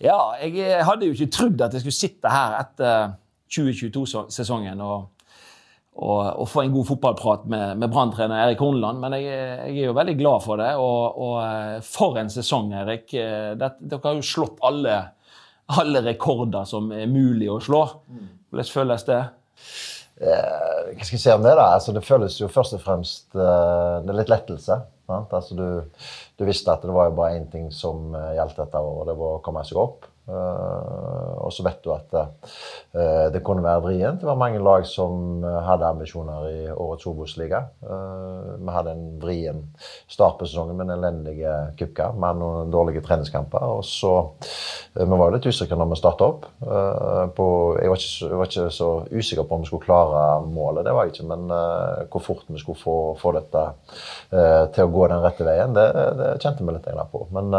Ja, jeg hadde jo ikke trodd at jeg skulle sitte her etter 2022-sesongen og, og, og få en god fotballprat med, med Brann-trener Erik Horneland. Men jeg, jeg, er jo veldig glad for det. Og, og eh, for en sesong, Erik. Det, dere har jo slått alle, alle rekorder som er mulig å slå. Hvordan føles det? Eh, hva skal jeg si om det? da? Altså, det føles jo først og fremst eh, Det er litt lettelse. Altså, du, du visste at det var jo bare én ting som uh, gjaldt dette året, det var å komme seg opp. Eh, og så vet du at eh, det kunne være vrient. Det var mange lag som eh, hadde ambisjoner i årets Obos-liga. Vi hadde en vrien start på sesongen med en elendige cupkamp med noen dårlige treningskamper. Og så Vi var jo litt usikre når vi starta opp. På, jeg, var ikke, jeg var ikke så usikker på om vi skulle klare målet, det var jeg ikke. Men hvor fort vi skulle få, få dette til å gå den rette veien, det, det kjente vi litt på. Men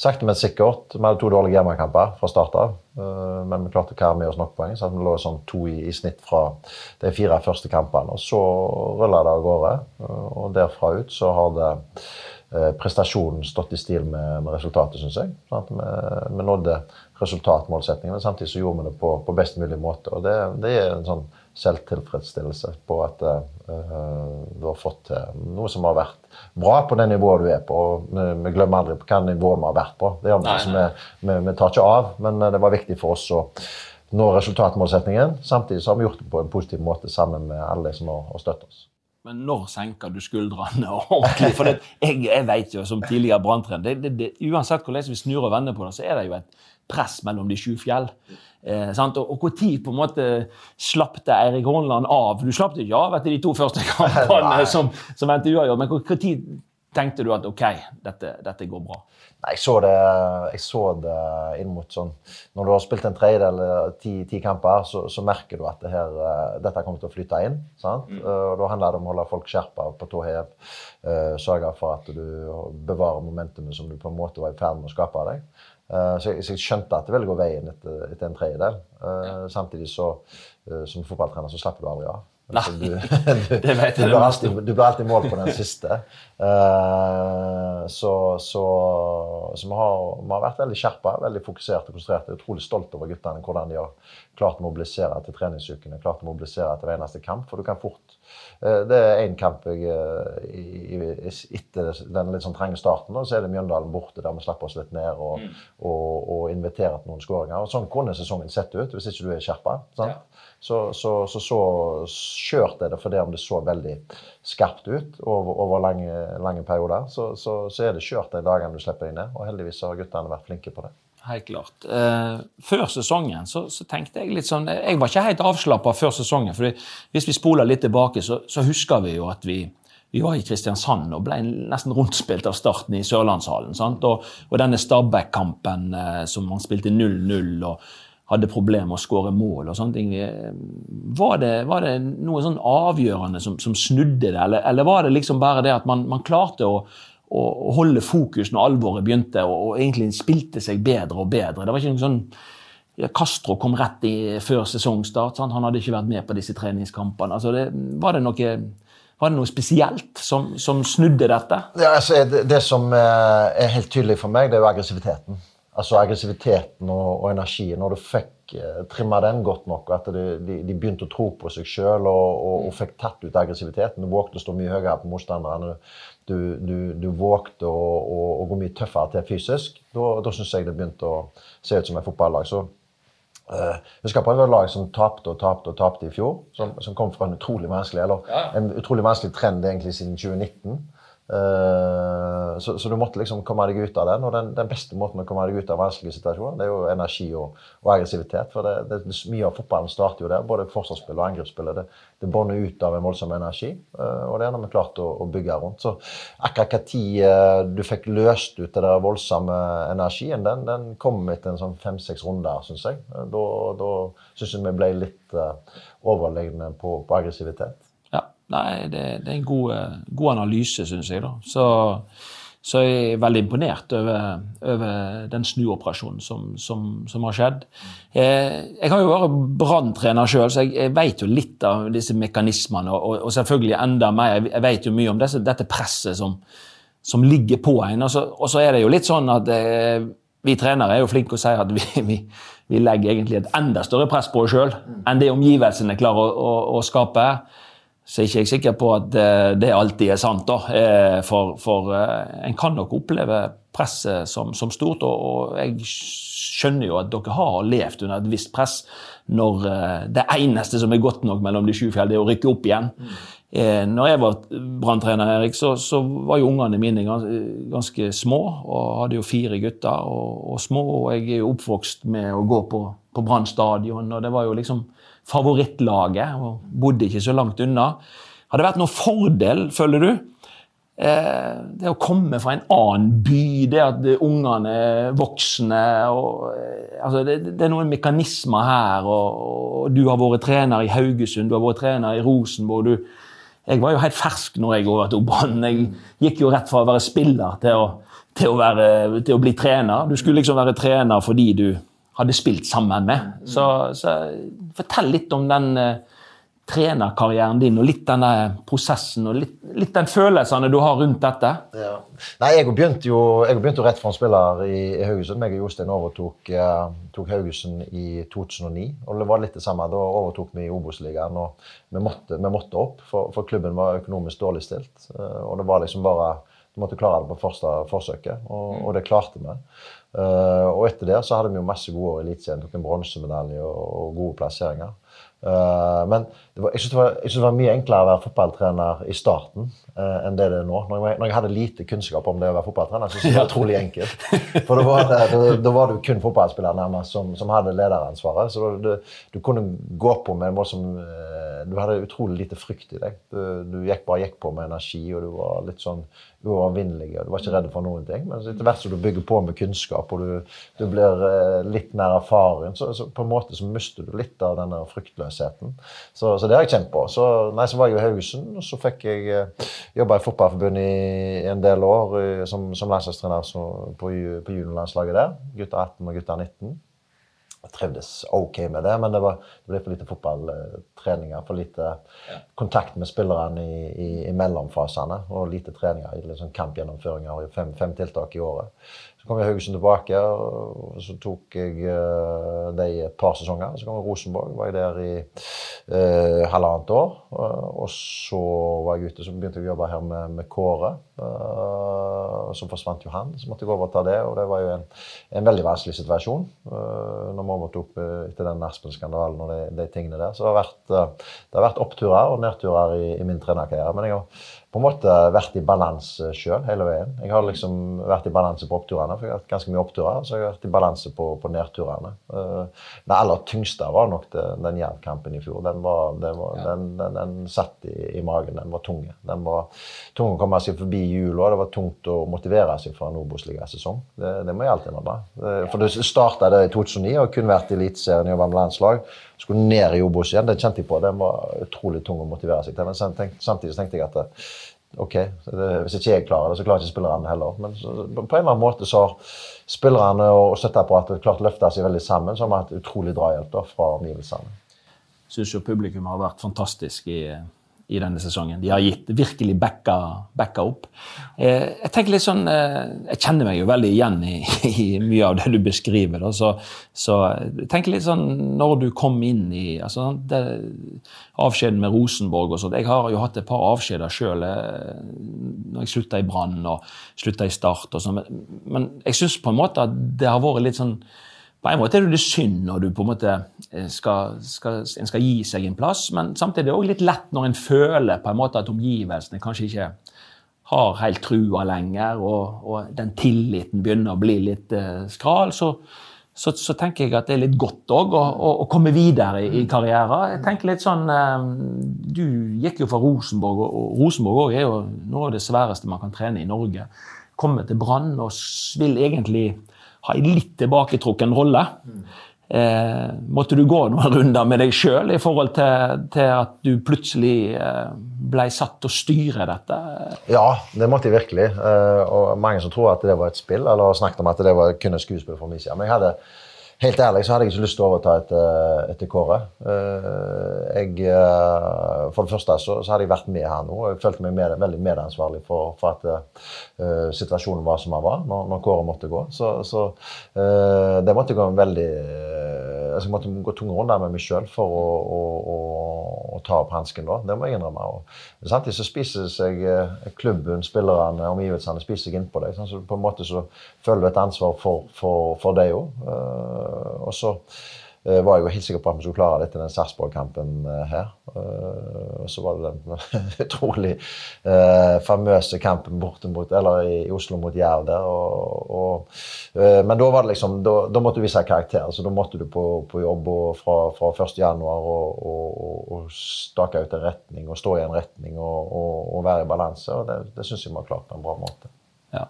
sakte, men sikkert. Vi hadde to dårlige hjemmekamper fra start av. eh, men vi klarte å karre med oss nok poeng, så vi lå sånn to i, i snitt fra de fire første kampene. Og så rulla det av gårde. eh, og derfra ut så har det eh, prestasjonen stått i stil med, med resultatet, syns jeg. Sånn vi, vi nådde men samtidig så gjorde vi det på, på best mulig måte. Og det, det er en sånn selvtilfredsstillelse på at du har fått til noe som har vært bra på det nivået du er på. og Vi, glemmer aldri på hva nivå vi har vært på. Det gjør vi, ikke, vi, vi, tar ikke av, men eh, det var viktig for oss å nå resultatmålsetningen. Samtidig så har vi gjort det på en positiv måte sammen med alle som har, har støttet oss. Men når senker du skuldrene ordentlig? For det, jeg, jeg vet jo som tidligere branntrener Uansett hvordan vi snur og vender på det, så er det jo et press mellom de sju fjell. Eh, sant? Og hvor tid på en måte slapp det Eirik Horneland av? Du slapp det ikke av etter de to første kampene som, som endte uavgjort, men hvor, tid tenkte du at OK, dette, dette går bra? Nei, jeg så det, jeg så det inn mot sånn Når du har spilt en tredjedel eller ti, ti kamper, så, så merker du at det her, eh, dette kommer til å flytte inn. sant? Mm. Og Da handler det om å holde folk skjerpa på tå hev. Uh, Sørge for at du bevarer momentumet som du på en måte var i ferd med å skape av deg. Eh, Så jeg, så jeg skjønte at det ville gå veien etter, etter en tredjedel. Ja. Samtidig så, eh, som fotballtrener, så slapper du aldri av. Altså, Nei, du, du, det vet jeg du, blir alltid, du blir alltid mål på den siste. Uh, så så, så vi, har, vi har vært veldig skjerpa, veldig fokuserte og konsentrerte. Utrolig stolt over guttene, hvordan de har klart å mobilisere til treningsukene. Klart å mobilisere til hver eneste kamp. For du kan fort eh, Det er én kamp jeg, eh, i, i, etter den litt sånn trange starten, så er det Mjøndalen borte, der vi slapper oss litt ned og, og, og inviterer til noen skåringer. Sånn kunne sesongen sett ut hvis ikke du er skjerpa. Ja. Så, så, så, så skjørt er det fordi om det så veldig skarpt ut over, over lange, lange perioder. Så, så, så er det skjørt de dagene du slipper deg ned. Og heldigvis har guttene vært flinke på det. Helt klart. Uh, før sesongen så, så tenkte jeg litt sånn Jeg var ikke helt avslappa før sesongen. for Hvis vi spoler litt tilbake, så, så husker vi jo at vi, vi var i Kristiansand og ble nesten rundspilt av starten i Sørlandshallen. Og, og denne Stabæk-kampen uh, som man spilte 0-0 og hadde problemer med å skåre mål og sånne ting. eh, Var det, var det noe sånn avgjørende som, som snudde det, eller, eller var det liksom bare det at man, man klarte å å holde fokus når alvoret begynte, og, og egentlig spilte seg bedre og bedre. Det var ikke noe sånn Castro kom rett i før sesongstart. Sant? Han hadde ikke vært med på disse treningskampene. Altså det, var, det noe, var det noe spesielt som, som snudde dette? Ja, altså, det, det som eh, er helt tydelig for meg, det er jo aggressiviteten. Altså aggressiviteten og, og energien. Når du fikk eh, trimma den godt nok, og at de, de, de begynte å tro på seg sjøl og, og, og fikk tatt ut aggressiviteten. Du vågte å stå mye høyere på motstanderne. Du, du, du vågte å, å, å gå mye tøffere til fysisk. Da, da syns jeg det begynte å se ut som et fotballag. Så Uh, husker på det var et lag som tapte og tapte og tapte i fjor. Som, som kom fra en utrolig vanskelig eller Ja. en utrolig vanskelig trend egentlig siden 2019. Uh, så, så du måtte liksom komme deg ut av den. Og den, den beste måten å komme deg ut av vanskelige situasjoner, det er jo energi og, og aggressivitet. For det, det, mye av fotballen starter jo der. Både forsvarsspill og angrepsspill. Det, det bånder ut av en voldsom energi. Uh, og det er vi klart å, å bygge rundt. Så akkurat hva tid uh, du fikk løst ut den der voldsomme energien, den, den kom etter en sånn fem-seks runder, syns jeg. Da, da syns jeg vi ble litt overlegne på, på aggressivitet. Nei, det, det er en god, eh, god analyse, syns jeg. da. Så, så jeg er veldig imponert over, over den snuoperasjonen som, som, som har skjedd. Eh, jeg har jo vært branntrener sjøl, så jeg, jeg vet jo litt av disse mekanismene. Og, og selvfølgelig enda mer. Jeg, veit jo mye om disse, dette presset som, som ligger på en. Og så, og så er det jo litt sånn at eh, vi trenere er jo flinke å si at vi, vi, vi legger egentlig et enda større press på oss sjøl enn det omgivelsene klarer å, å, å skape. Så er ikke jeg sikker på at eh, det alltid er sant. da. Eh, For, for eh, en kan nok oppleve presset som, som stort, og, jeg skjønner jo at dere har levd under et visst press når det eneste som er godt nok mellom de sju fjell, det er å rykke opp igjen. Mm. når jeg var branntrener, Erik, så, så var jo ungene mine ganske, ganske små. og Hadde jo fire gutter og, og små, og jeg er jo oppvokst med å gå på, på Brann stadion. og Det var jo liksom favorittlaget, og bodde ikke så langt unna. Har det vært noen fordel, føler du? Eh, det å komme fra en annen by, det at ungene er voksne og, eh, altså det, det er noen mekanismer her. Og, og Du har vært trener i Haugesund, du har vært trener i Rosenborg. Du, jeg var jo helt fersk når jeg overtok Brann. Jeg gikk jo rett fra å være spiller til å, til, å være, til å bli trener. Du skulle liksom være trener fordi du hadde spilt sammen med. Så, så fortell litt om den uh, trenerkarrieren din, og litt denne prosessen og litt, litt den følelsene du har rundt dette. Ja. Nei, jeg begynte jo, jeg begynte jo rett fra en spiller i, i Haugesund. Jeg og Jostein overtok eh, tok Haugesund i 2009. og Det var litt det samme. Da overtok vi i Obos-ligaen. og vi måtte, vi måtte opp, for, for klubben var økonomisk dårlig stilt. eh, og det var liksom bare Du måtte klare det på første forsøket, og, og det klarte vi. Eh, og etter det så hadde vi jo masse gode år i Eliteserien. Tok en bronsemedalje og, og gode plasseringer. Uh, men det var, jeg syns det, det var mye enklere å være fotballtrener i starten uh, enn det det er nå. Når jeg, når jeg hadde lite kunnskap om det å være fotballtrener, så synes jeg det var utrolig enkelt. For da var, det, da var det kun fotballspillere nærmest som, som hadde lederansvaret. Så du, du kunne gå på med en måte som Du hadde utrolig lite frykt i deg. Du, du gikk bare gikk på med energi, og du var litt sånn uovervinnelig. og Du var ikke redd for noen ting. Men etter hvert som du bygger på med kunnskap, og du, du blir eh, litt mer erfaren, så, så på en måte så mister du litt av denne fryktløsheten. Så, så det har jeg kjent på. Så, nei, så var jeg i Haugesund, og så fikk jeg eh, jobba i Fotballforbundet i en del år eh, som, som landslagstrener på, på juniorlandslaget der. Gutter 18 og gutter 19. Jeg trivdes ok med det, men det, var, det ble for lite fotballtreninger. For lite kontakt med spillerne i, i, i mellomfasene. Og lite treninger. i sånn kampgjennomføringer i fem, fem tiltak i året. Så kom jeg Haugesund tilbake, og så tok jeg uh, det i et par sesonger. Så kom jeg Rosenborg. Var jeg der i uh, halvannet år. Uh, og så var jeg ute, så begynte jeg å jobbe her med, med Kåre. Eh, og så forsvant jo han, så måtte jeg overta det. Og det var jo en, en veldig vanskelig situasjon eh, når vi overtok eh, etter den Aspen-skandalen og de, de tingene der. Så det har vært, eh, det har vært oppturer og nedturer i, i min trenerkarriere. Men jeg har på en måte vært i balanse sjøl hele veien. Jeg har liksom vært i balanse på oppturene, for jeg har hatt ganske mye oppturer. Så jeg har vært i balanse på, på nedturene. Uh, det aller tyngste var nok det, den Jerv-kampen i fjor. Den, var, den, var, den, den, den satt i, i magen. Den var tung. Den var tung å komme seg forbi jula. Det var tungt å motivere seg for en Obos-ligasesong. Det, det må jeg alltid innrømme. Uh, For det starta i 2009 og kun vært i Eliteserien, jobba med landslag. Skulle ned i Obos igjen. Den kjente jeg på. Den var utrolig tung å motivere seg til. Men samtidig tenkte jeg at eh, OK, det, hvis ikke jeg klarer det, så klarer ikke spillerne heller. Men på en eller annen måte så har spillerne og støtteapparatet klart å løfte seg veldig sammen, så har vi hatt utrolig drahjelp fra omgivelsene. Syns jo publikum har vært fantastisk i, i denne sesongen. De har gitt virkelig backa, backa opp. Eh, jeg tenker litt sånn, eh, jeg kjenner meg jo veldig igjen i, i mye av det du beskriver. Da. Så, så tenk litt sånn når du kom inn i altså, Avskjeden med Rosenborg og sånt. Jeg har jo hatt et par avskjeder sjøl når jeg slutta i Brann og slutta i Start. og sånn. Men, men jeg syns på en måte at det har vært litt sånn på en måte er det synd når du på en måte eh, skal, skal, en skal gi seg en plass, men samtidig er det også litt lett når en føler på en måte at omgivelsene kanskje ikke har helt trua lenger, og, og den tilliten begynner å bli litt eh, skral. så så, så, tenker jeg at det er litt godt òg å, å, å, komme videre i, i karrieren. Jeg tenker litt sånn, eh, Du gikk jo fra Rosenborg, og Rosenborg er jo noe av det sværeste man kan trene i Norge. Komme til Brann og vil egentlig ha en litt tilbaketrukken rolle. Eh, måtte du gå noen runder med deg sjøl i forhold til, til, at du plutselig eh, ble satt til å styre dette? Ja, det måtte jeg virkelig. Eh, og mange som tror at det var et spill, eller snakket om at det var kun et skuespill for meg. Men jeg hadde Helt ærlig så hadde jeg ikke lyst til å overta etter, etter Kåre. Eh, jeg, eh, for det første så, så, hadde jeg vært med her nå. og Jeg følte meg med, veldig medansvarlig for, for at uh, situasjonen var som den var når, når, Kåre måtte gå. Så, så uh, det måtte gå veldig uh, altså Jeg måtte gå tunge runder med meg sjøl for å, å, å, å, ta opp hansken da. Det må jeg innrømme. Og samtidig så spiser seg klubben, spillerne, omgivelsene spiser seg innpå deg. Sånn, så på en måte så føler du et ansvar for, for, for deg òg. Eh, og så eh, var jeg jo helt sikker på at vi skulle klare dette den Sarpsborg-kampen eh, her. Og så var det den utrolig famøse kampen borte mot, eller i Oslo mot Jerv der. Og, og, men da var det liksom, da, da måtte du vise karakter. så Da måtte du på, på jobb fra, fra 1.1. Og, og, og stake ut en retning og stå i en retning og, være i balanse. og Det, det syns jeg vi har klart på en bra måte. Ja.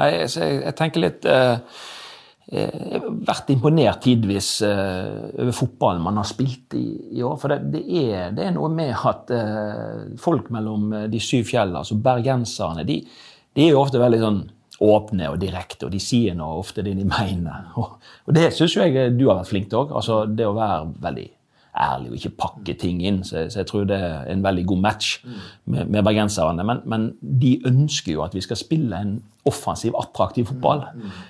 Jeg, jeg, jeg tenker litt eh jeg eh, vært imponert tidvis eh, over fotballen man har spilt i, i år. For det, det, er, det, er, noe med at eh, folk mellom de syv fjell, altså bergenserne, de, de, er jo ofte veldig sånn åpne og direkte, og de sier noe ofte det de mener. Og, og det syns jeg du har vært flink til òg. Altså, det å være veldig ærlig og ikke pakke ting inn. Så, så, jeg tror det er en veldig god match med, med bergenserne. Men, men, de ønsker jo at vi skal spille en offensiv, attraktiv fotball.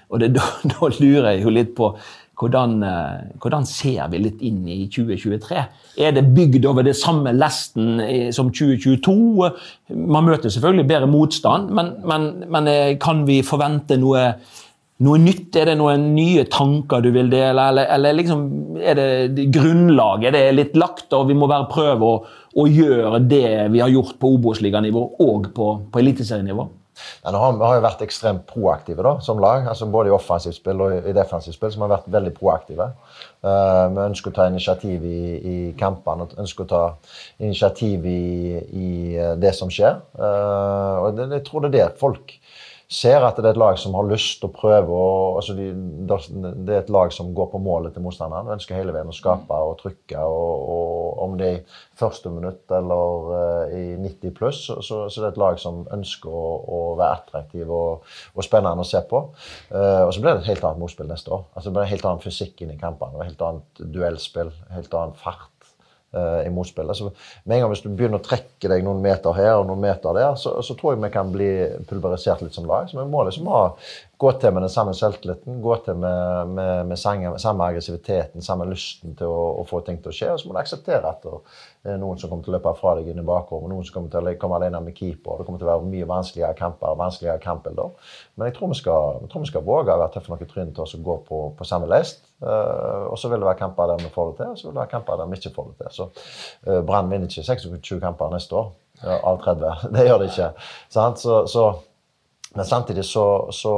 Og det, da, da, lurer jeg jo litt på hvordan, eh, hvordan, ser vi litt inn i 2023? Er det bygd over det samme lesten som 2022? Man møter selvfølgelig bedre motstand, men, men, men eh, kan vi forvente noe noe nytt? Er det noen nye tanker du vil dele, eller, eller liksom, er det grunnlaget det er litt lagt, og vi må bare prøve å, å gjøre det vi har gjort på Obos-liganivå og på, på eliteserienivå? Ja, nå har vi har jo vært ekstremt proaktive da, som lag, altså både i offensivt spill og i defensivt spill. som har vært veldig proaktive. Uh, vi ønsker å ta initiativ i, i kampene ønsker å ta initiativ i, i uh, det som skjer. Uh, og det, jeg tror det er det folk ser at det er et lag som har lyst til å prøve. Og, altså de, det er et lag som går på målet til motstanderen. Ønsker hele veien å skape og trykke. Og, og Om det er i første minutt eller uh, i 90 pluss, så, så, det er et lag som ønsker å, å være attraktiv og, og, spennende å se på. Uh, og så blir det et helt annet motspill neste år. Altså Det blir en helt annen fysikk inn i kampene. Helt annet duellspill, helt annen fart uh, i motspillet. Så med en gang Hvis du begynner å trekke deg noen meter her og noen meter der, så, så tror jeg vi kan bli pulverisert litt som lag. Så vi må liksom ha gå til med den samme selvtilliten, gå til med, med, med samme, samme aggressiviteten, samme lysten til å, å, få ting til å skje. Og så må du akseptere at det er noen som kommer til å løpe fra deg inn i bakrommet, noen som kommer til å komme alene med keeper. Det kommer til å være mye vanskeligere kamper, vanskeligere kampbilder. Men jeg tror vi skal, jeg tror vi skal våge å være tøffe nok i trynet til å gå på, på samme lest. Uh, og så vil det være kamper der vi får det til, og så vil det være kamper der vi ikke får det til. Så uh, Brann vinner ikke 26 kamper neste år av 30. Det gjør det ikke. Så, så men samtidig så, så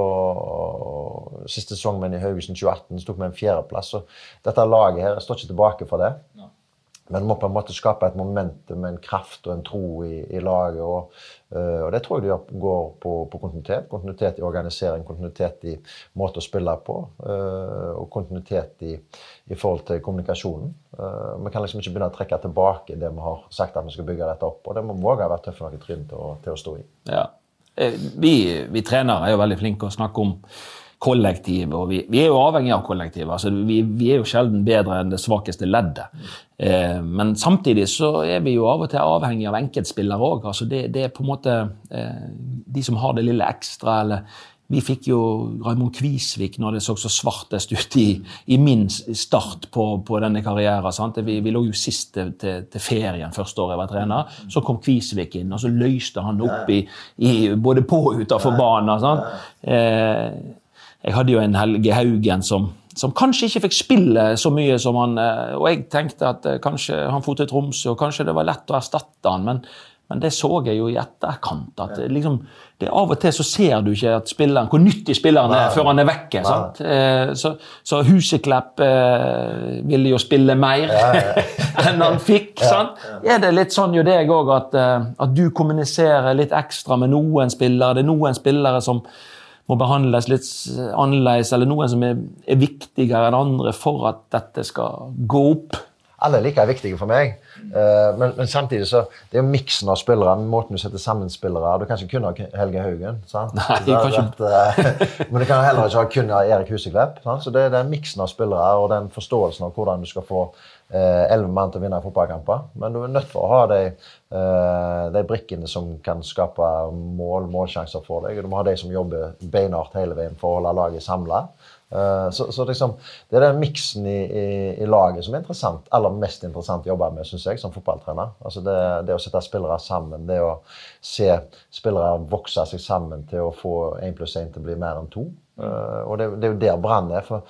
Siste sesongen min i Haugesund 2018 så tok vi en fjerdeplass. Så dette laget her står ikke tilbake for det. Men må på en måte skape et momentum, en kraft og en tro i, i laget. Og, uh, og, det tror jeg det går på, på, kontinuitet. Kontinuitet i organisering, kontinuitet i måte å spille på. Uh, og kontinuitet i, i, forhold til kommunikasjonen. Uh, vi kan liksom ikke begynne å trekke tilbake det vi har sagt at vi skal bygge dette opp. Og det må våge å være tøffe nok i trynet til, til, å stå i. Ja. Eh, vi, vi, trenere er jo veldig flinke å snakke om kollektiv, og vi, vi er jo avhengig av kollektiv. Altså, vi, vi, er jo sjelden bedre enn det svakeste leddet. Eh, men samtidig så er vi jo av og til avhengig av enkeltspillere òg. Altså, det, det, er på en måte eh, de som har det lille ekstra, eller vi fikk jo Raymond Kvisvik når det så så svartest ut i, i min start på, på denne karrieren. Vi, vi, lå jo sist til, til, ferien første året jeg var trener. Så kom Kvisvik inn, og så løste han opp i, i både på og utafor banen. Eh, jeg hadde jo en Helge Haugen som, som kanskje ikke fikk spille så mye som han eh, Og jeg tenkte at eh, kanskje han for til Tromsø, og kanskje det var lett å erstatte han, men, men det så jeg jo i etterkant. at liksom, det Av og til så ser du ikke spilleren, hvor nyttig spilleren er før han er vekke. Eh, så, så Huseklepp eh, ville jo spille mer enn han fikk. sant? Er det litt sånn jo deg òg, at, eh, at du kommuniserer litt ekstra med noen spillere? Det er noen spillere som må behandles litt annerledes, eller noen som er, er viktigere enn andre for at dette skal gå opp? Alle er like viktige for meg. Eh, men, men samtidig så det er jo miksen av spillere, måten du setter sammen spillere Du kan ikke kun ha Helge Haugen. sant? Nei, Det er kanskje- at, eh, men du kan heller ikke ha kun Erik Huseklepp. sant? Så det er den miksen av spillere og den forståelsen av hvordan du skal få elleve mann til å vinne fotballkamper. Men du er nødt til å ha de, eh, de brikkene som kan skape mål, målsjanser for deg. Du må ha de som jobber beinhardt hele veien for å holde laget samla. Så, så liksom, det er den miksen i, i, i laget som er interessant, aller mest interessant å jobbe med synes jeg, som fotballtrener. Altså det, det å sette spillere sammen, det å se spillere vokse seg sammen til å få én pluss én til å bli mer enn to. Eh, og det, det er jo der Brann er. For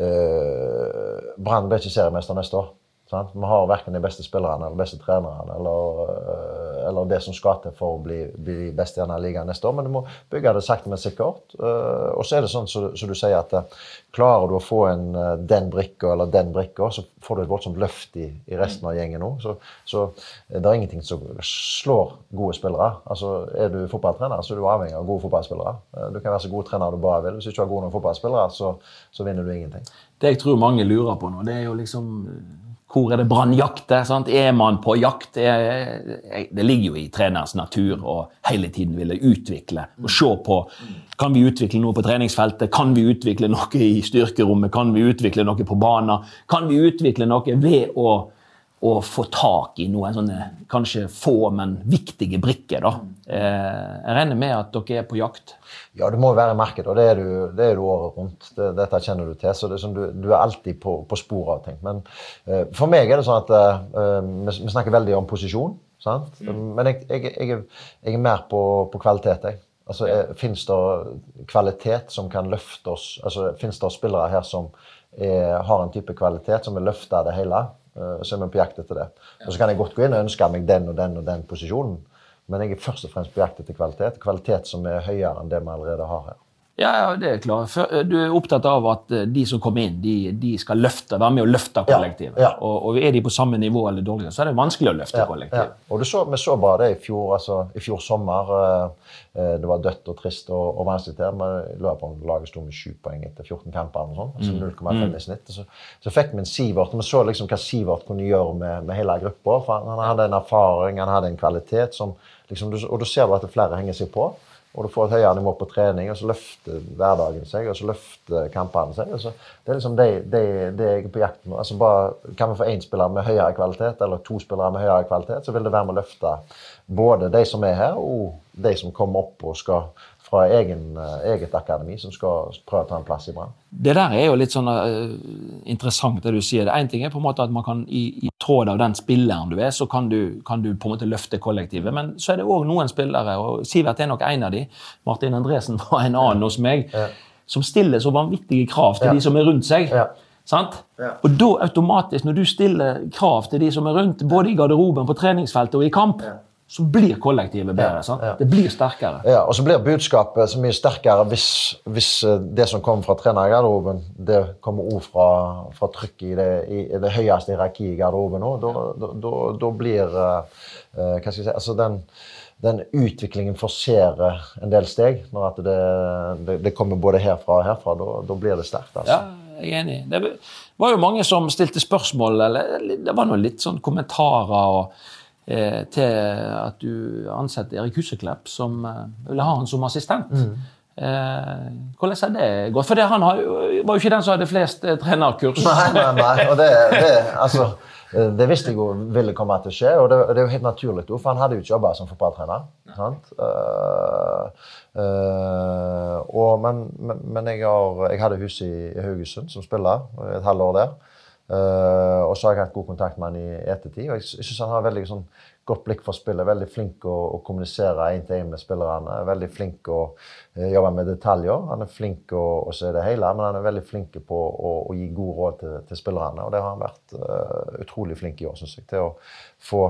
uh, Brann blir ikke seriemester neste år. Sant? Vi har verken de beste spillerne eller de beste trenerne eller, øh, eller det som skal til for å bli, bli best i denne ligaen neste år. Men du må bygge det sakte, men sikkert. Øh, og så er det sånn som så, du sier, at øh, klarer du å få en, den brikka eller den brikka, så får du et voldsomt løft i, i resten av gjengen nå. Så, så det er ingenting som slår gode spillere. Altså, Er du fotballtrener, så er du avhengig av gode fotballspillere. Eh, Du kan være så god trener du bare vil. Hvis du ikke har gode nok fotballspillere, så, så vinner du ingenting. Det jeg tror mange lurer på nå, det er jo liksom Hvor er det brannjakter? Er man på jakt? Det ligger jo i trenerens natur å hele tiden ville utvikle og se på Kan vi utvikle noe på treningsfeltet? Kan vi utvikle noe i styrkerommet? Kan vi utvikle noe på banen? Kan vi utvikle noe ved å å få tak i noen sånne kanskje få, men viktige brikker. da. Eh, jeg regner med at dere er på jakt. Ja, du må jo være i markedet, og det er du, det er du året rundt. Det, dette kjenner du til. så det er sånn, du, du er alltid på, på sporet av ting. Men uh, for meg er det sånn at uh, vi, vi snakker veldig om posisjon. sant? Men jeg, jeg, jeg, er, jeg er mer på, på kvalitet. jeg. Altså, Fins det kvalitet som kan løfte oss? altså Fins det spillere her som er, har en type kvalitet som vil løfte det hele? Eh, så er vi på jakt etter det. Og så kan jeg godt gå inn og ønske meg den og den og den posisjonen. Men jeg er først og fremst på jakt etter kvalitet. Kvalitet som er høyere enn det vi allerede har her. Ja, ja, det er klart. Eh, Du er opptatt av at eh, de som kommer inn, de, de skal løfte, være med å løfte kollektivet. ja. Og, og er de på samme nivå eller dårligere, så er det vanskelig å løfte Ja, ja. kollektivet. Og du så, vi så bare det i fjor, altså, i fjor sommer. eh, eh, Det var dødt og trist og, og vanskelig til. Men laget sto med sju poeng etter 14 kamper. eller sånn, altså 0,5 i snitt. Så, så fikk vi en Sivert, og vi så liksom hva Sivert kunne gjøre med, med hele gruppa. Han, han hadde en erfaring, han hadde en kvalitet som liksom, Og da ser du at flere henger seg på. Og du får et høyere nivå på trening, og så løfter hverdagen seg, og så løfter kampene seg. så Det er liksom det, det, det jeg er på jakt med. Altså kan vi få én spiller med høyere kvalitet, eller to spillere med høyere kvalitet, så vil det være med å løfte både de som er her, og de som kommer opp og skal fra egen, eh, eget akademi, som skal prøve å ta en plass i Brann. Det der er jo litt sånn uh, interessant, det du sier. Én ting er på en måte at man kan i, i tråd av den spilleren du er, så kan du, kan du på en måte løfte kollektivet. Men så er det òg noen spillere, og Sivert er nok en av de. Martin Andresen var en annen hos meg. Som stiller så vanvittige krav til Ja. de som er rundt seg. Ja. Sant? Ja. Og da automatisk, når du stiller krav til de som er rundt, både i garderoben, på treningsfeltet og i kamp, så blir kollektivet bedre. Sant? ja. Det blir sterkere. Ja, og så blir budskapet så mye sterkere hvis, hvis eh, det som kommer fra trenergarderoben, det kommer òg fra, fra trykket i det, i det høyeste hierarkiet i garderoben òg. Da, da, da, da blir eh, Hva skal jeg si altså den, den utviklingen forserer en del steg. Når at det, det, det kommer både herfra og herfra. Da, blir det sterkt. altså. Ja, jeg er enig. Det var jo mange som stilte spørsmål, eller det var noe litt sånn kommentarer og, til at du ansetter Erik Huseklepp, som eh, ville ha han som assistent. Mm. Eh, hvordan har det gått? For det, han har, var jo ikke den som hadde flest eh, trenerkurs. Nei, nei, nei. Og det, det, altså, eh, det visste jeg jo ville komme til å skje, og det, det er jo helt naturlig, for han hadde jo ikke jobba som fotballtrener. Sant? Uh, uh, og, men men, men jeg, har, jeg hadde hus i, i Haugesund som spiller, et halvår der. Eh, og så har jeg hatt god kontakt med han i ettertid. og Jeg, jeg syns han har veldig sånn, godt blikk for spillet. Veldig flink å, å kommunisere én til én med spillerne. Veldig flink å uh, jobbe med detaljer. Han er flink å, å se det hele, men han er veldig flink på å, å gi god råd til, til spillerne. Og det har han vært uh, utrolig flink i år, syns jeg, til å få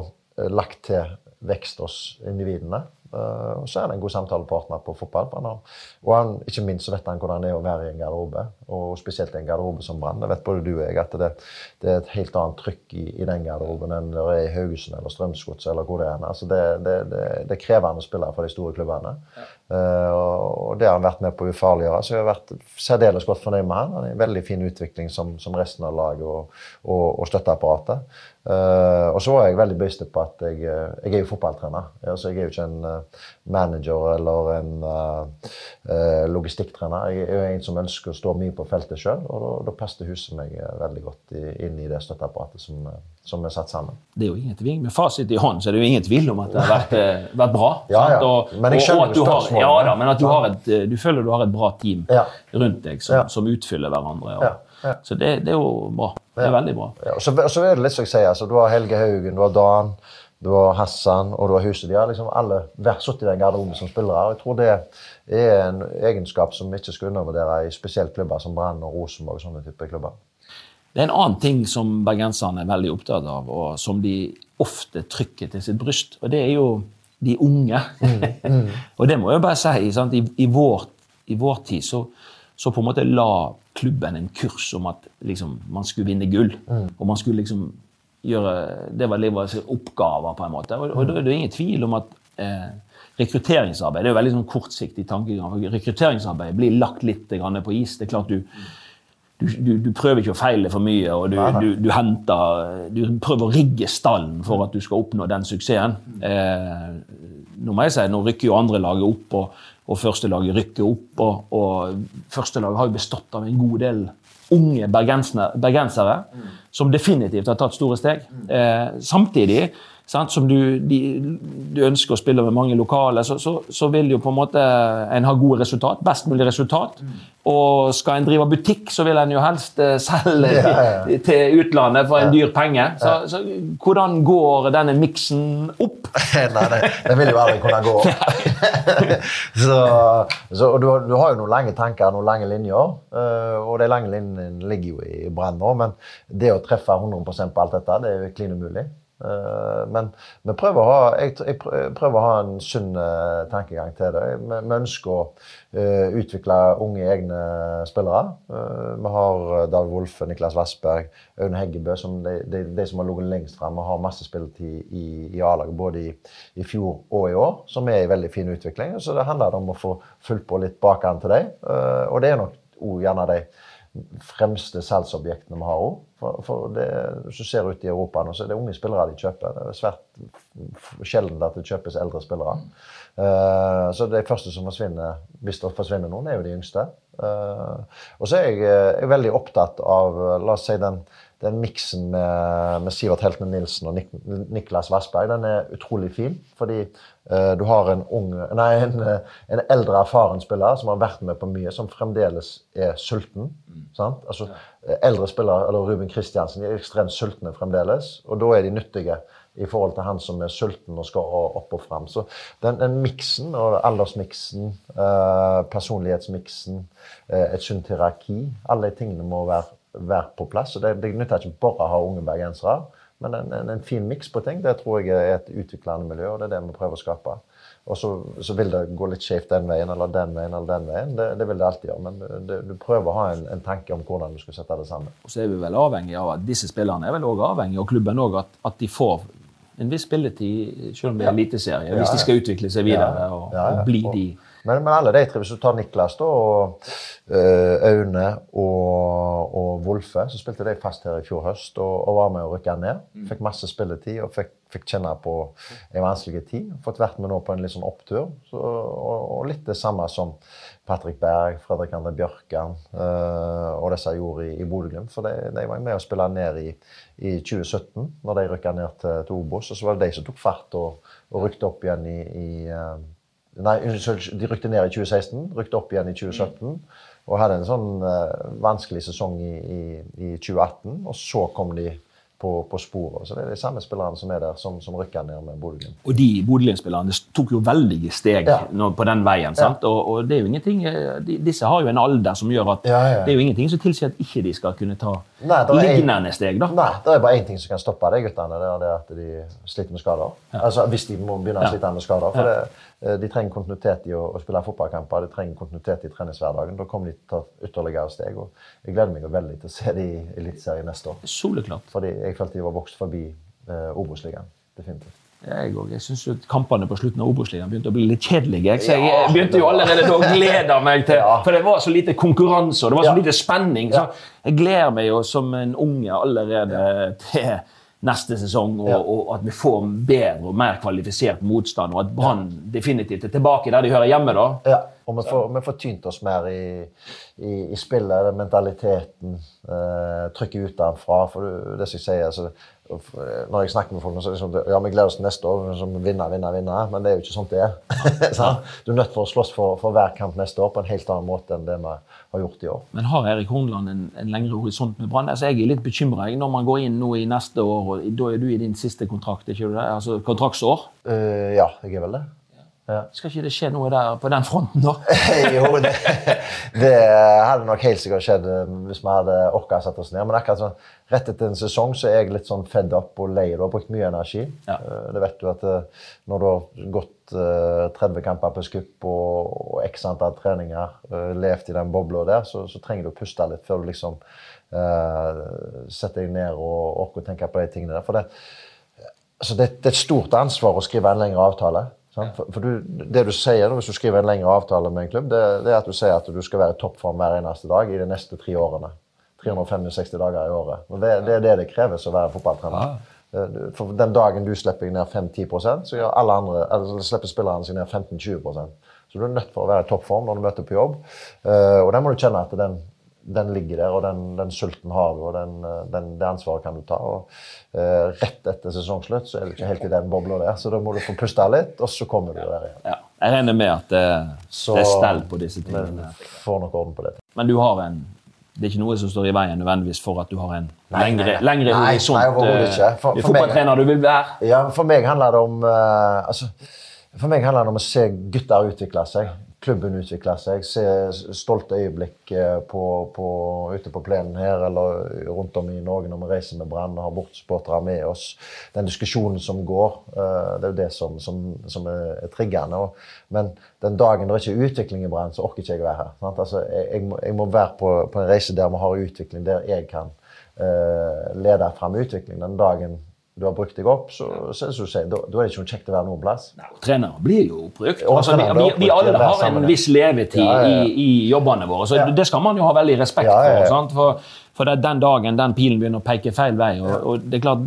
lagt til vekst hos individene. Og så er han en god samtalepartner på fotball. Han har, og han, ikke minst så vet han hvordan det er å være i en garderobe, og spesielt en garderobe som Brann. Det vet både du og jeg at det, det er et helt annet trykk i, i den garderoben enn det er i Haugesund eller Strømsgodset eller hvor det er. Altså det, det, det, det er krevende spillere for de store klubbene. Eh, og det har han vært med på å ufarliggjøre. Så jeg har vært særdeles godt fornøyd med han. Han er en veldig fin utvikling som, som resten av laget og, og, og støtteapparatet. Uh, og så var jeg veldig bevisst på at jeg, eh, jeg er jo fotballtrener. Altså, jeg er jo ikke en manager eller en eh, logistikktrener. Jeg er jo en som ønsker å stå mye på feltet sjøl, og da, da passet huset meg eh, veldig godt i, inn i det støtteapparatet som, eh, som er satt sammen. Det er jo ingen tvil. Med fasit i hånd så er det jo ingen tvil om at det har vært, eh, vært bra. Ja, ja. Og, Men jeg skjønner og at du har, spørsmålet. Ja da, men at du, har et, du føler du har et bra team Ja. rundt deg som, som utfyller hverandre. Og, Ja, ja. Så det, det er jo bra. Det er veldig bra. Ja, og så, og så er det litt som jeg sier, altså, du har Helge Haugen, du har Dan, du har Hassan og du har Huset. De har liksom alle satt i den garderoben som spillere. og Jeg tror det er en egenskap som vi ikke skal undervurdere i spesielt klubber som Brann og Rosenborg. sånne typer klubber. Det er en annen ting som bergenserne er veldig opptatt av, og som de ofte trykker til sitt bryst, og det er jo de unge. og det må jeg bare si. Sant? I, i, vår, I vår tid så, så på en måte la klubben en kurs om at liksom, man skulle vinne gull. Og man skulle liksom gjøre Det var livets oppgaver, på en måte. Og, og da er det ingen tvil om at eh, rekrutteringsarbeid det er jo veldig sånn kortsiktig tankegang. for Rekrutteringsarbeid blir lagt litt grann på is. Det er klart du du, du, du prøver ikke å feile for mye, og du, du, du henter Du prøver å rigge stallen for at du skal oppnå den suksessen. Eh, nå må jeg si, nå rykker jo andre laget opp, og, og første laget rykker opp. Og, og første laget har jo bestått av en god del unge bergensere, bergensere som definitivt har tatt store steg. Eh, samtidig sant, som du, de, du ønsker å spille med mange lokale, så, så, så vil jo på en måte en ha gode resultat. Best mulig resultat. Og skal en drive butikk, så vil en jo helst eh, selge Ja, ja. til, til utlandet for en dyr penge. Så, så hvordan går denne miksen opp? Nei, det, det vil jo aldri kunne gå. så, så, du, du har jo noen lange tanker, noen lange linjer. eh, og de lange linjene ligger jo i brann nå. Men det å treffe 100% på alt dette, det er jo klin umulig. Eh, men vi prøver å ha, jeg, jeg prøver å ha en sunn eh, tankegang til det. Vi, vi ønsker å eh, utvikle unge egne spillere. Vi har David Wolfe, Niklas Vassberg, Aune Heggebø, som de, de, de som har ligget lengst frem og har masse spilletid i, i A-laget både i, i fjor og i år, som er i veldig fin utvikling. Så det handler om å få fulgt på litt bakan til dem. Og det er nok òg gjerne de fremste salgsobjektene vi har òg. For, for det, hvis du ser ut i Europa nå, så er det unge spillere de kjøper. Det er svært sjelden at det kjøpes eldre spillere. Uh, så de første som forsvinner, hvis det forsvinner noen, er jo de yngste. Uh, og så er eh, jeg er veldig opptatt av la oss si den, den miksen med, med Sivert Heltene Nilsen og Nik Niklas Vassberg. Den er utrolig fin, fordi uh, du har en, unge, nei, en, en eldre, erfaren spiller som har vært med på mye, som fremdeles er sulten. Sant? Altså, eldre spillere, eller Ruben Kristiansen, er ekstremt sultne fremdeles, og da er de nyttige i forhold til han som er sulten og skal opp og fram. Så den, den miksen, og aldersmiksen, uh, personlighetsmiksen, uh, et sunt hierarki, alle de tingene må være, være på plass. Og det, det nytter ikke bare å ha unge bergensere, men en, en, en fin miks på ting, det tror jeg er et utviklende miljø, og det er det vi prøver å skape. Og så, så vil det gå litt skjevt den veien eller den veien eller den veien. Det, det vil det alltid gjøre. Men det, du prøver å ha en, en tanke om hvordan du skal sette det sammen. Og så er vi vel avhengig av at disse spillerne er vel også avhengig av klubben også, at, at de får en viss spilletid, selv om det er eliteserie, Ja, hvis ja. de skal utvikle seg videre og, og bli de Men, men alle de tre, hvis du tar Niklas da, og øh, Aune og, og Wolfe, så spilte de fast her i fjor høst og, og var med å rykke ned. Fikk masse spilletid og fikk, fikk kjenne på en vanskelig tid. Fått vært med nå på en litt sånn opptur. Så, og, og litt det samme som Patrick Berg, Fredrik André Bjørkan øh, og disse gjorde i, i Bodø-Glimt. For de, de var med å spille ned i, i 2017, når de rykka ned til, til Obos. Og så var det de som tok fart og, og rykte opp igjen i, i øh, Nei, unnskyld, de rykte ned i 2016, rykte opp igjen i 2017. og hadde en sånn uh, vanskelig sesong i, i, i 2018. Og så kom de på, på sporet. Så det er de samme spillerne som er der, som, som rykker ned med Bodø-Glimt. Og de Bodø-Glimt-spillerne tok jo veldige steg Ja. på den veien. sant? Og, og det er jo ingenting, eh, de, Disse har jo en alder som gjør at ja. det er jo ingenting som tilsier at ikke de skal kunne ta Nei, det er en- lignende steg. da. Nei, det er bare én ting som kan stoppe de guttene. Det er det at de sliter med skader. Altså Hvis de må begynne å Ja. slite med skader. For det, eh, de trenger kontinuitet i å, å spille fotballkamper, de trenger kontinuitet i treningshverdagen. Da kommer de til å ta ytterligere steg. og Jeg gleder meg veldig til å se de i Eliteserien neste år. Soleklart. Fordi jeg følte de var vokst forbi eh, Obos-ligaen. Definitivt. Jeg, også. jeg syns kampene på slutten av Obos-ligaen begynte å bli litt kjedelige. Så jeg begynte jo allerede da å glede meg til For det var så lite konkurranse og det var så lite spenning. Så jeg gleder meg jo som en unge allerede til neste sesong, og, og at vi får bedre og mer kvalifisert motstand, og at Brann definitivt er tilbake der de hører hjemme. da. Ja, og vi får, vi får tynt oss mer i, i, i spillet, mentaliteten, eh, trykket utenfra. For det, det som jeg sier, altså, når jeg snakker med folk, så er det sånn ja, vi gleder oss til neste år, som vinner, vinner, vinner. Men det er jo ikke sånn det er. Du er nødt til å slåss for, for hver kamp neste år på en helt annen måte enn det vi har gjort i år. Men har Erik Hornland en, en lengre horisont med Brann? Altså, jeg er litt bekymra når man går inn nå i neste år, og da er du i din siste kontrakt, ikke du det? Altså kontraktsår. Uh, ja, jeg er vel det. Skal ikke det skje noe der på den fronten, da? jo, det, det hadde nok helt sikkert skjedd eh, hvis vi hadde orka å sette oss ned. Men akkurat sånn, rett etter en sesong så er jeg litt sånn fedd opp og lei. Du har brukt mye energi. Ja. Eh, Det vet du at eh, når du har gått eh, 30 kamper på skupp og, og x antall treninger, levd i den bobla der, så, så trenger du å puste litt før du liksom uh, setter deg ned og orker å tenke på de tingene der. For det, altså det, det er et stort ansvar å skrive en lengre avtale. For, for du, det du sier hvis du skriver en lengre avtale med en klubb, det, det er at du sier at du skal være i toppform hver eneste dag i de neste tre årene. 365 dager i året. Og det, det er det det kreves å være fotballtrener. Eh, For den dagen du slipper ned 5-10% så gjør alle andre, eller så slipper spillerne seg ned 15-20% Så du er nødt for å være i toppform når du møter på jobb. Eh, Og den må du kjenne at den, den ligger der, og den, den sulten har du, og den, eh, den, det ansvaret kan du ta. Og eh, rett etter sesongslutt så er du ikke helt i den bobla der, så da må du få puste litt, og så kommer du der igjen. Ja. Jeg regner med at det, Så- det er stell på disse Men tingene. får nok orden på det. Men du har en det er ikke noe som står i veien nødvendigvis for at du har en Nei, lengre, horisont. nei, overhodet eh, ikke. For- for fotballtrener du vil være. Ja, for meg handler det om uh, altså, For meg handler det om å se gutter utvikle seg. Klubben utvikler seg. Se stolte øyeblikk eh, på, på, ute på plenen her eller rundt om i Norge når vi reiser med Brann og har bortesupportere med oss. Den diskusjonen som går, eh, det er jo det som, som, som er, er triggende. Men den dagen det ikke er utvikling i Brann, så orker ikke jeg å være her. Altså, jeg, må, jeg må være på, på en reise der vi har utvikling, der jeg kan uh, lede fram utvikling. Den dagen du har brukt deg opp, så, så så, så da, da er det ikke kjekt å være noen plass. Trenere blir jo oppbrukt. Altså, vi, vi, vi alle har en viss levetid Ja, ja, ja. I, i jobbene våre, så det skal man jo ha veldig respekt for. For, for det den dagen den pilen begynner å peke feil vei. Og, og det er klart,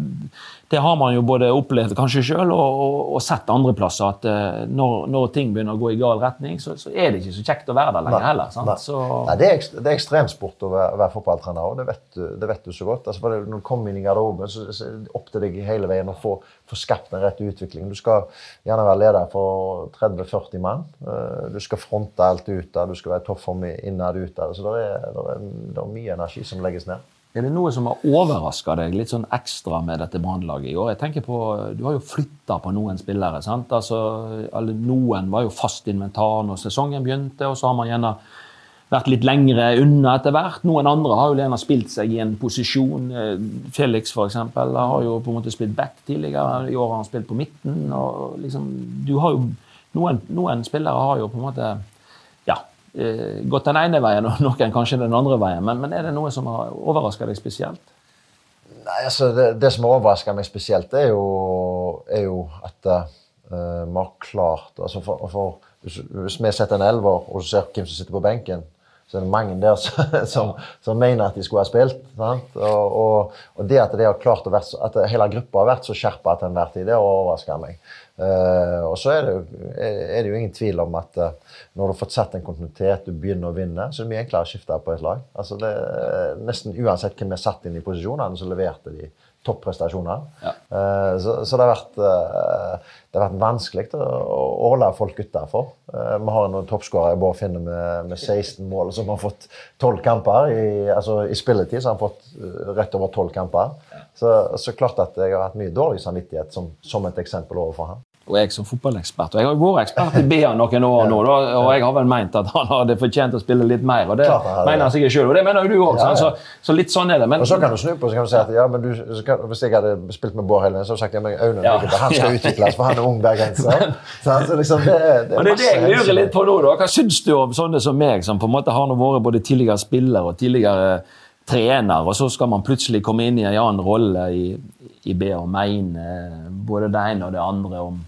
det har man jo både opplevd kanskje sjøl og, og, og sett andre plasser. At uh, når, når ting begynner å gå i gal retning, så, så er det ikke så kjekt å være der lenger heller. Nei. Så, Nei, det, er, ekst- det er ekstremsport å være, være fotballtrener, og det vet, du, det vet du så godt. Altså, det, når du kommer inn i garderoben, så, så er det opp til deg hele veien å få, få skapt en rett utvikling. Du skal gjerne være leder for 30-40 mann. Eh, Du skal fronte alt ut der, du skal være toppform innad ut. Så det er, det er, det er mye energi som legges ned. Er det noe som har overraska deg litt sånn ekstra med dette Brannlaget i år? Jeg tenker på, Du har jo flytta på noen spillere. sant? Altså, Noen var jo fast inventar når sesongen begynte, og så har man gjerne vært litt lengre unna etter hvert. Noen andre har jo gjerne spilt seg i en posisjon. Eh, Felix for eksempel, har jo på en måte spilt back tidligere. I år har han spilt på midten. og liksom, du har jo, Noen, noen spillere har jo på en måte gått den ene veien, og noen kanskje den andre veien. Men, men er det noe som har overraska deg spesielt? Nei, altså det, det som har overraska meg spesielt, er jo, er jo at eh, vi har klart altså for, for, hvis, vi setter en elver og ser hvem som sitter på benken, så er det mange der som, som, som mener at de skulle ha spilt. Og, og, og det at, de har klart å være, at hele gruppa har vært så skjerpa til enhver tid, det har overraska meg. Eh, og så er det, jo, er det jo ingen tvil om at uh, når du har fått sett en kontinuitet, du begynner å vinne, så er det mye enklere å skifte på et lag. Altså det, uh, Nesten uansett hvem vi har satt inn i posisjonene, så leverte de topprestasjoner. Eh, så, så det, har vært, det har vært vanskelig å, å holde folk utafor. Vi har noen toppskårer, Bård Finne, med, med 16 mål, som har fått 12 kamper. I, altså, I spilletid så har han fått rett over 12 kamper. Så, så klart at jeg har hatt mye dårlig samvittighet som, som et eksempel overfor ham. Og jeg som fotballekspert. Og jeg har vært ekspert i BA noen år nå, da, og jeg har vel meint at han hadde fortjent å spille litt mer. Og det Klart mener han sikkert sjøl, og det mener jo du òg. Ja, ja. Så, så litt sånn er det. Men Og så kan du snu på så kan du si at ja, men du, så kan, hvis jeg hadde spilt med Bård hele veien, så hadde jeg sagt ja, men Aune Ja. Han skal utvikles, for han er ung bergenser. Så altså, liksom, det, er- det det er det jeg lurer litt på nå. da. Hva syns du om sånne som meg, som på en måte har vært både tidligere spiller og tidligere trener, og så skal man plutselig komme inn i en annen rolle i, i B og mene både det ene og det andre om,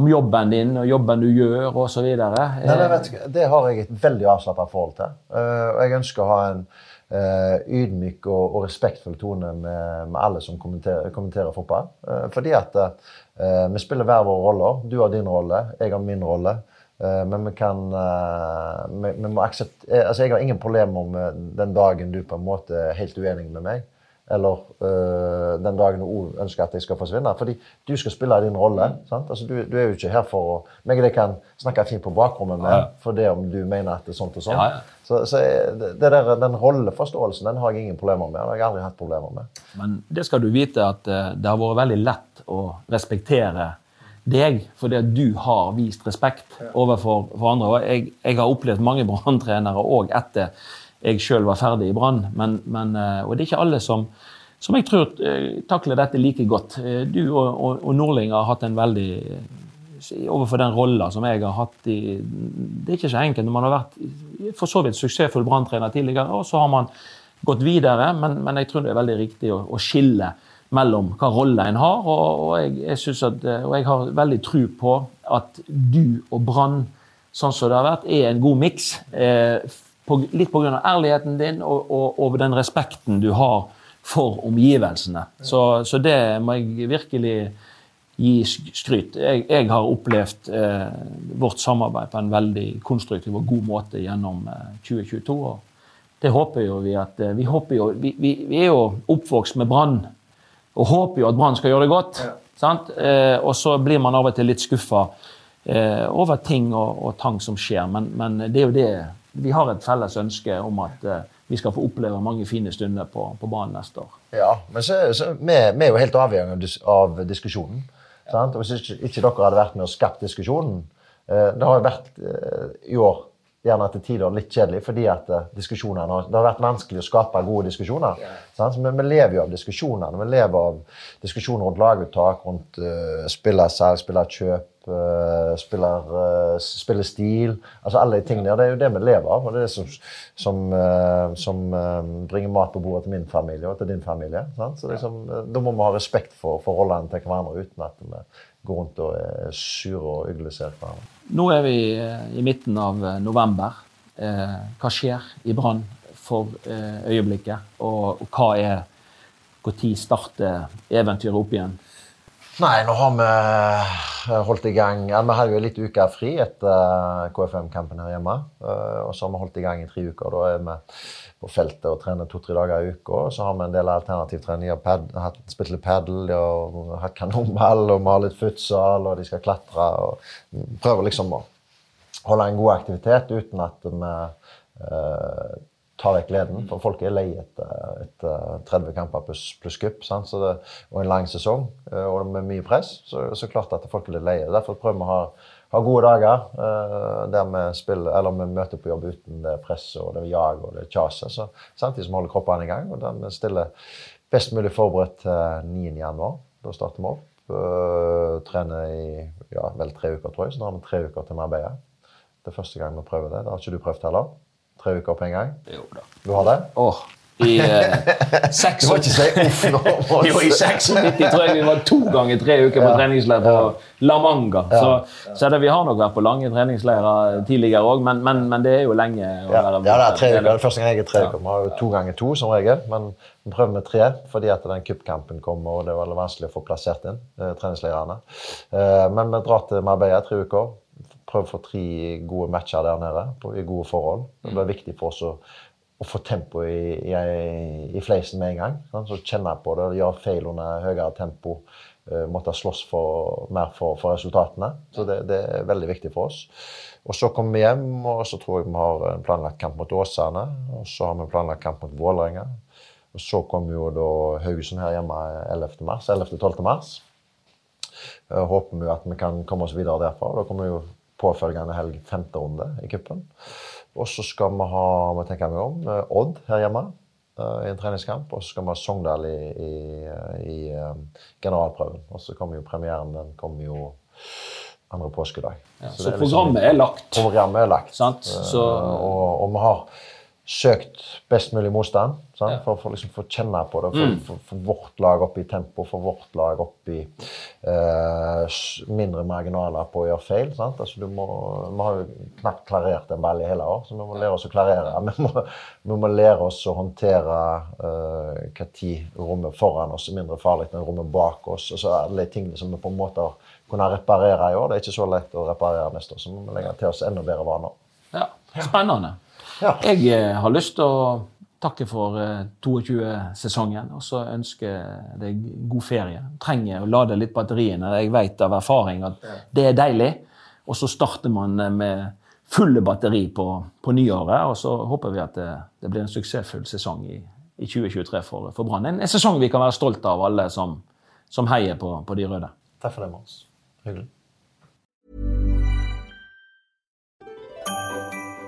om jobben din og jobben du gjør osv.? Hva, det har jeg et veldig avslappa forhold til. Eh, og jeg ønsker å ha en eh, ydmyk og, og respektfull tone med, med alle som kommenterer, kommenterer fotball. Eh, fordi at eh, vi spiller hver våre roller. Du har din rolle, jeg har min rolle. Eh, men vi kan eh, vi, vi må akseptere altså Jeg har ingen problemer med den dagen du på en måte er helt uenig med meg. Eller uh, den dagen du ønsker at jeg skal forsvinne. Fordi du skal spille din rolle. sant? Altså, du, du er jo ikke her for å meg og deg kan snakke fint på bakrommet med Ja. for det om du mener at det er sånt og sånt. Ja, ja. Så, så der, den rolleforståelsen den har jeg ingen problemer med. Den har jeg aldri hatt problemer med. Men det skal du vite at eh, det har vært veldig lett å respektere deg, fordi at du har vist respekt overfor for andre. Og jeg, jeg har opplevd mange branntrenere òg etter jeg sjøl var ferdig i Brann. Men, men, eh, og det er ikke alle som, som jeg tror eh, takler dette like godt. Eh, Du og, og, og Nordling har hatt en veldig Overfor den rolla som jeg har hatt i Det er ikke så enkelt når man har vært for så vidt suksessfull branntrener tidligere, og så har man gått videre, men, men jeg tror det er veldig riktig å, å skille mellom hva rolle en har. Og, og, jeg, jeg at, eh, og jeg har veldig tro på at du og Brann, sånn som det har vært, er en god miks. Eh, på, litt pga. ærligheten din og, og, og den respekten du har for omgivelsene. Så, så det må jeg virkelig gi skryt. Jeg, jeg har opplevd eh, vårt samarbeid på en veldig konstruktiv og god måte gjennom eh, 2022. og det håper jo vi at eh, vi, håper jo, vi, vi, vi er jo oppvokst med Brann og håper jo at Brann skal gjøre det godt. Sant? Eh, og så blir man av og til litt skuffa eh, over ting og, og tang som skjer, men, men det er jo det Vi har et felles ønske om at eh, vi skal få oppleve mange fine stunder på, på banen neste år. Ja, men så, så vi, vi er jo helt avhengig av, dis av diskusjonen. Sant? Og hvis ikke, ikke dere hadde vært med og skapt diskusjonen eh, Det har jo vært eh, i år gjerne til tider litt kjedelig, fordi at eh, diskusjonene har, det har vært vanskelig å skape gode diskusjoner. Sant? Så vi, lever jo av diskusjonene. Vi lever av diskusjoner rundt laguttak, rundt uh, spillersalg, spillerkjøp, uh, spiller, uh, spillestil. Altså alle de tingene. Det er jo det vi lever av, og det er det som, som, uh, som bringer mat på bordet til min familie og til din familie. Sant? Så liksom, Da må vi ha respekt for, for rollene til hverandre uten at vi går rundt og er sure og uglesere hverandre. Nå er vi eh, i midten av eh, november. Eh, hva skjer i Brann for øyeblikket? Og, hva er Når starter eventyret opp igjen? Nei, nå har vi holdt i gang Vi hadde jo litt uker fri etter KFM-kampen her hjemme. Og så har vi holdt i gang i tre uker. Da er vi på feltet og trener to-tre dager i uka. Så har vi en del alternativtrening. De har spilt litt padel, de hatt kanonball, og vi litt futsal, og de skal klatre. og Prøver liksom å holde en god aktivitet uten at vi eh, tar vekk gleden. For folk er lei etter, etter 30 kamper pluss plus kupp. sant? Så det, og en lang sesong eh, og med mye press. Så, så klart at folk er litt leie. Derfor prøver vi å ha, ha gode dager eh, der vi spiller, eller vi møter på jobb uten det presset og det jaget og det kjaset. Så, samtidig som vi holder kroppene i gang. Og der vi stiller best mulig forberedt til 9. januar. Da starter vi opp. eh, trener i ja, vel tre uker, tror jeg. Så nå har vi tre uker til Marbella. Det er første gang vi prøver det. Det har ikke du prøvd heller? Tre uker på en gang? Jo da. Du har det? Åh, I eh, Du seks må ikke si uff nå. Jo, i 96 tror jeg vi var to ganger tre uker på treningsleir på La Manga. Så, så det, vi har nok vært på lange treningsleirer tidligere òg, men, men, men det er jo lenge å Ja, være ja, det er tre uker. Det er første gang jeg er tre uker. Vi har jo to ganger to som regel, men vi prøver med tre fordi at den cupkampen kommer, og det er veldig vanskelig å få plassert inn eh, treningsleirene. Eh, men vi drar til Marbella tre uker. Prøver å få tre gode matcher der nede på, i gode forhold. Det blir viktig for oss å, å få tempo i, i, i fleisen med en gang. sant? Så kjenne på det, gjøre feil under høyere tempo. Uh, måtte slåss for, mer for, for resultatene. Så det, det er veldig viktig for oss. Og så kommer vi hjem, og så tror jeg vi har en planlagt kamp mot Åsane. Og så har vi planlagt kamp mot Vålerenga. Og så kommer jo da Haugesund her hjemme 11. mars, 11.-12. mars. Uh, Håper vi at vi kan komme oss videre derfra. Da kommer jo påfølgende helg femte runde i cupen. Og så skal vi ha må tenke meg om, eh, Odd her hjemme eh, i en treningskamp. Og så skal vi ha Sogndal i, i, i eh, generalprøven. Og så kommer jo premieren den kommer jo andre påskedag. Ja, Så så liksom- programmet er lagt. Programmet er lagt. Sant? Så- og, og vi har søkt best mulig motstand sant? for å liksom få kjenne på det. For, Mm. for, for vårt lag opp i tempo, for vårt lag opp i eh, mindre marginaler på å gjøre feil. Sant? Altså, du må, vi har jo knapt klarert en ball i hele år, så vi må lære oss å klarere. Vi må, vi må lære oss å håndtere eh, hva tid rommet foran oss er mindre farlig enn rommet bak oss. Altså, alle de tingene som vi på en måte har kunnet reparere i år. Det er ikke så lett å reparere neste år, så vi må legge til oss enda bedre vaner. Ja, Spennende. Ja. Jeg eh, har lyst til å takke for eh, 22-sesongen, og så ønske deg god ferie. Trenger å lade litt batteriene. Jeg vet av erfaring at det er deilig. Og så starter man eh, med fulle batteri på, på nyåret, og så håper vi at det, det blir en suksessfull sesong i, i 2023 for, for Brann. En, en sesong vi kan være stolt av, alle som, som heier på, på de røde. Takk for det, Mons. Hyggelig.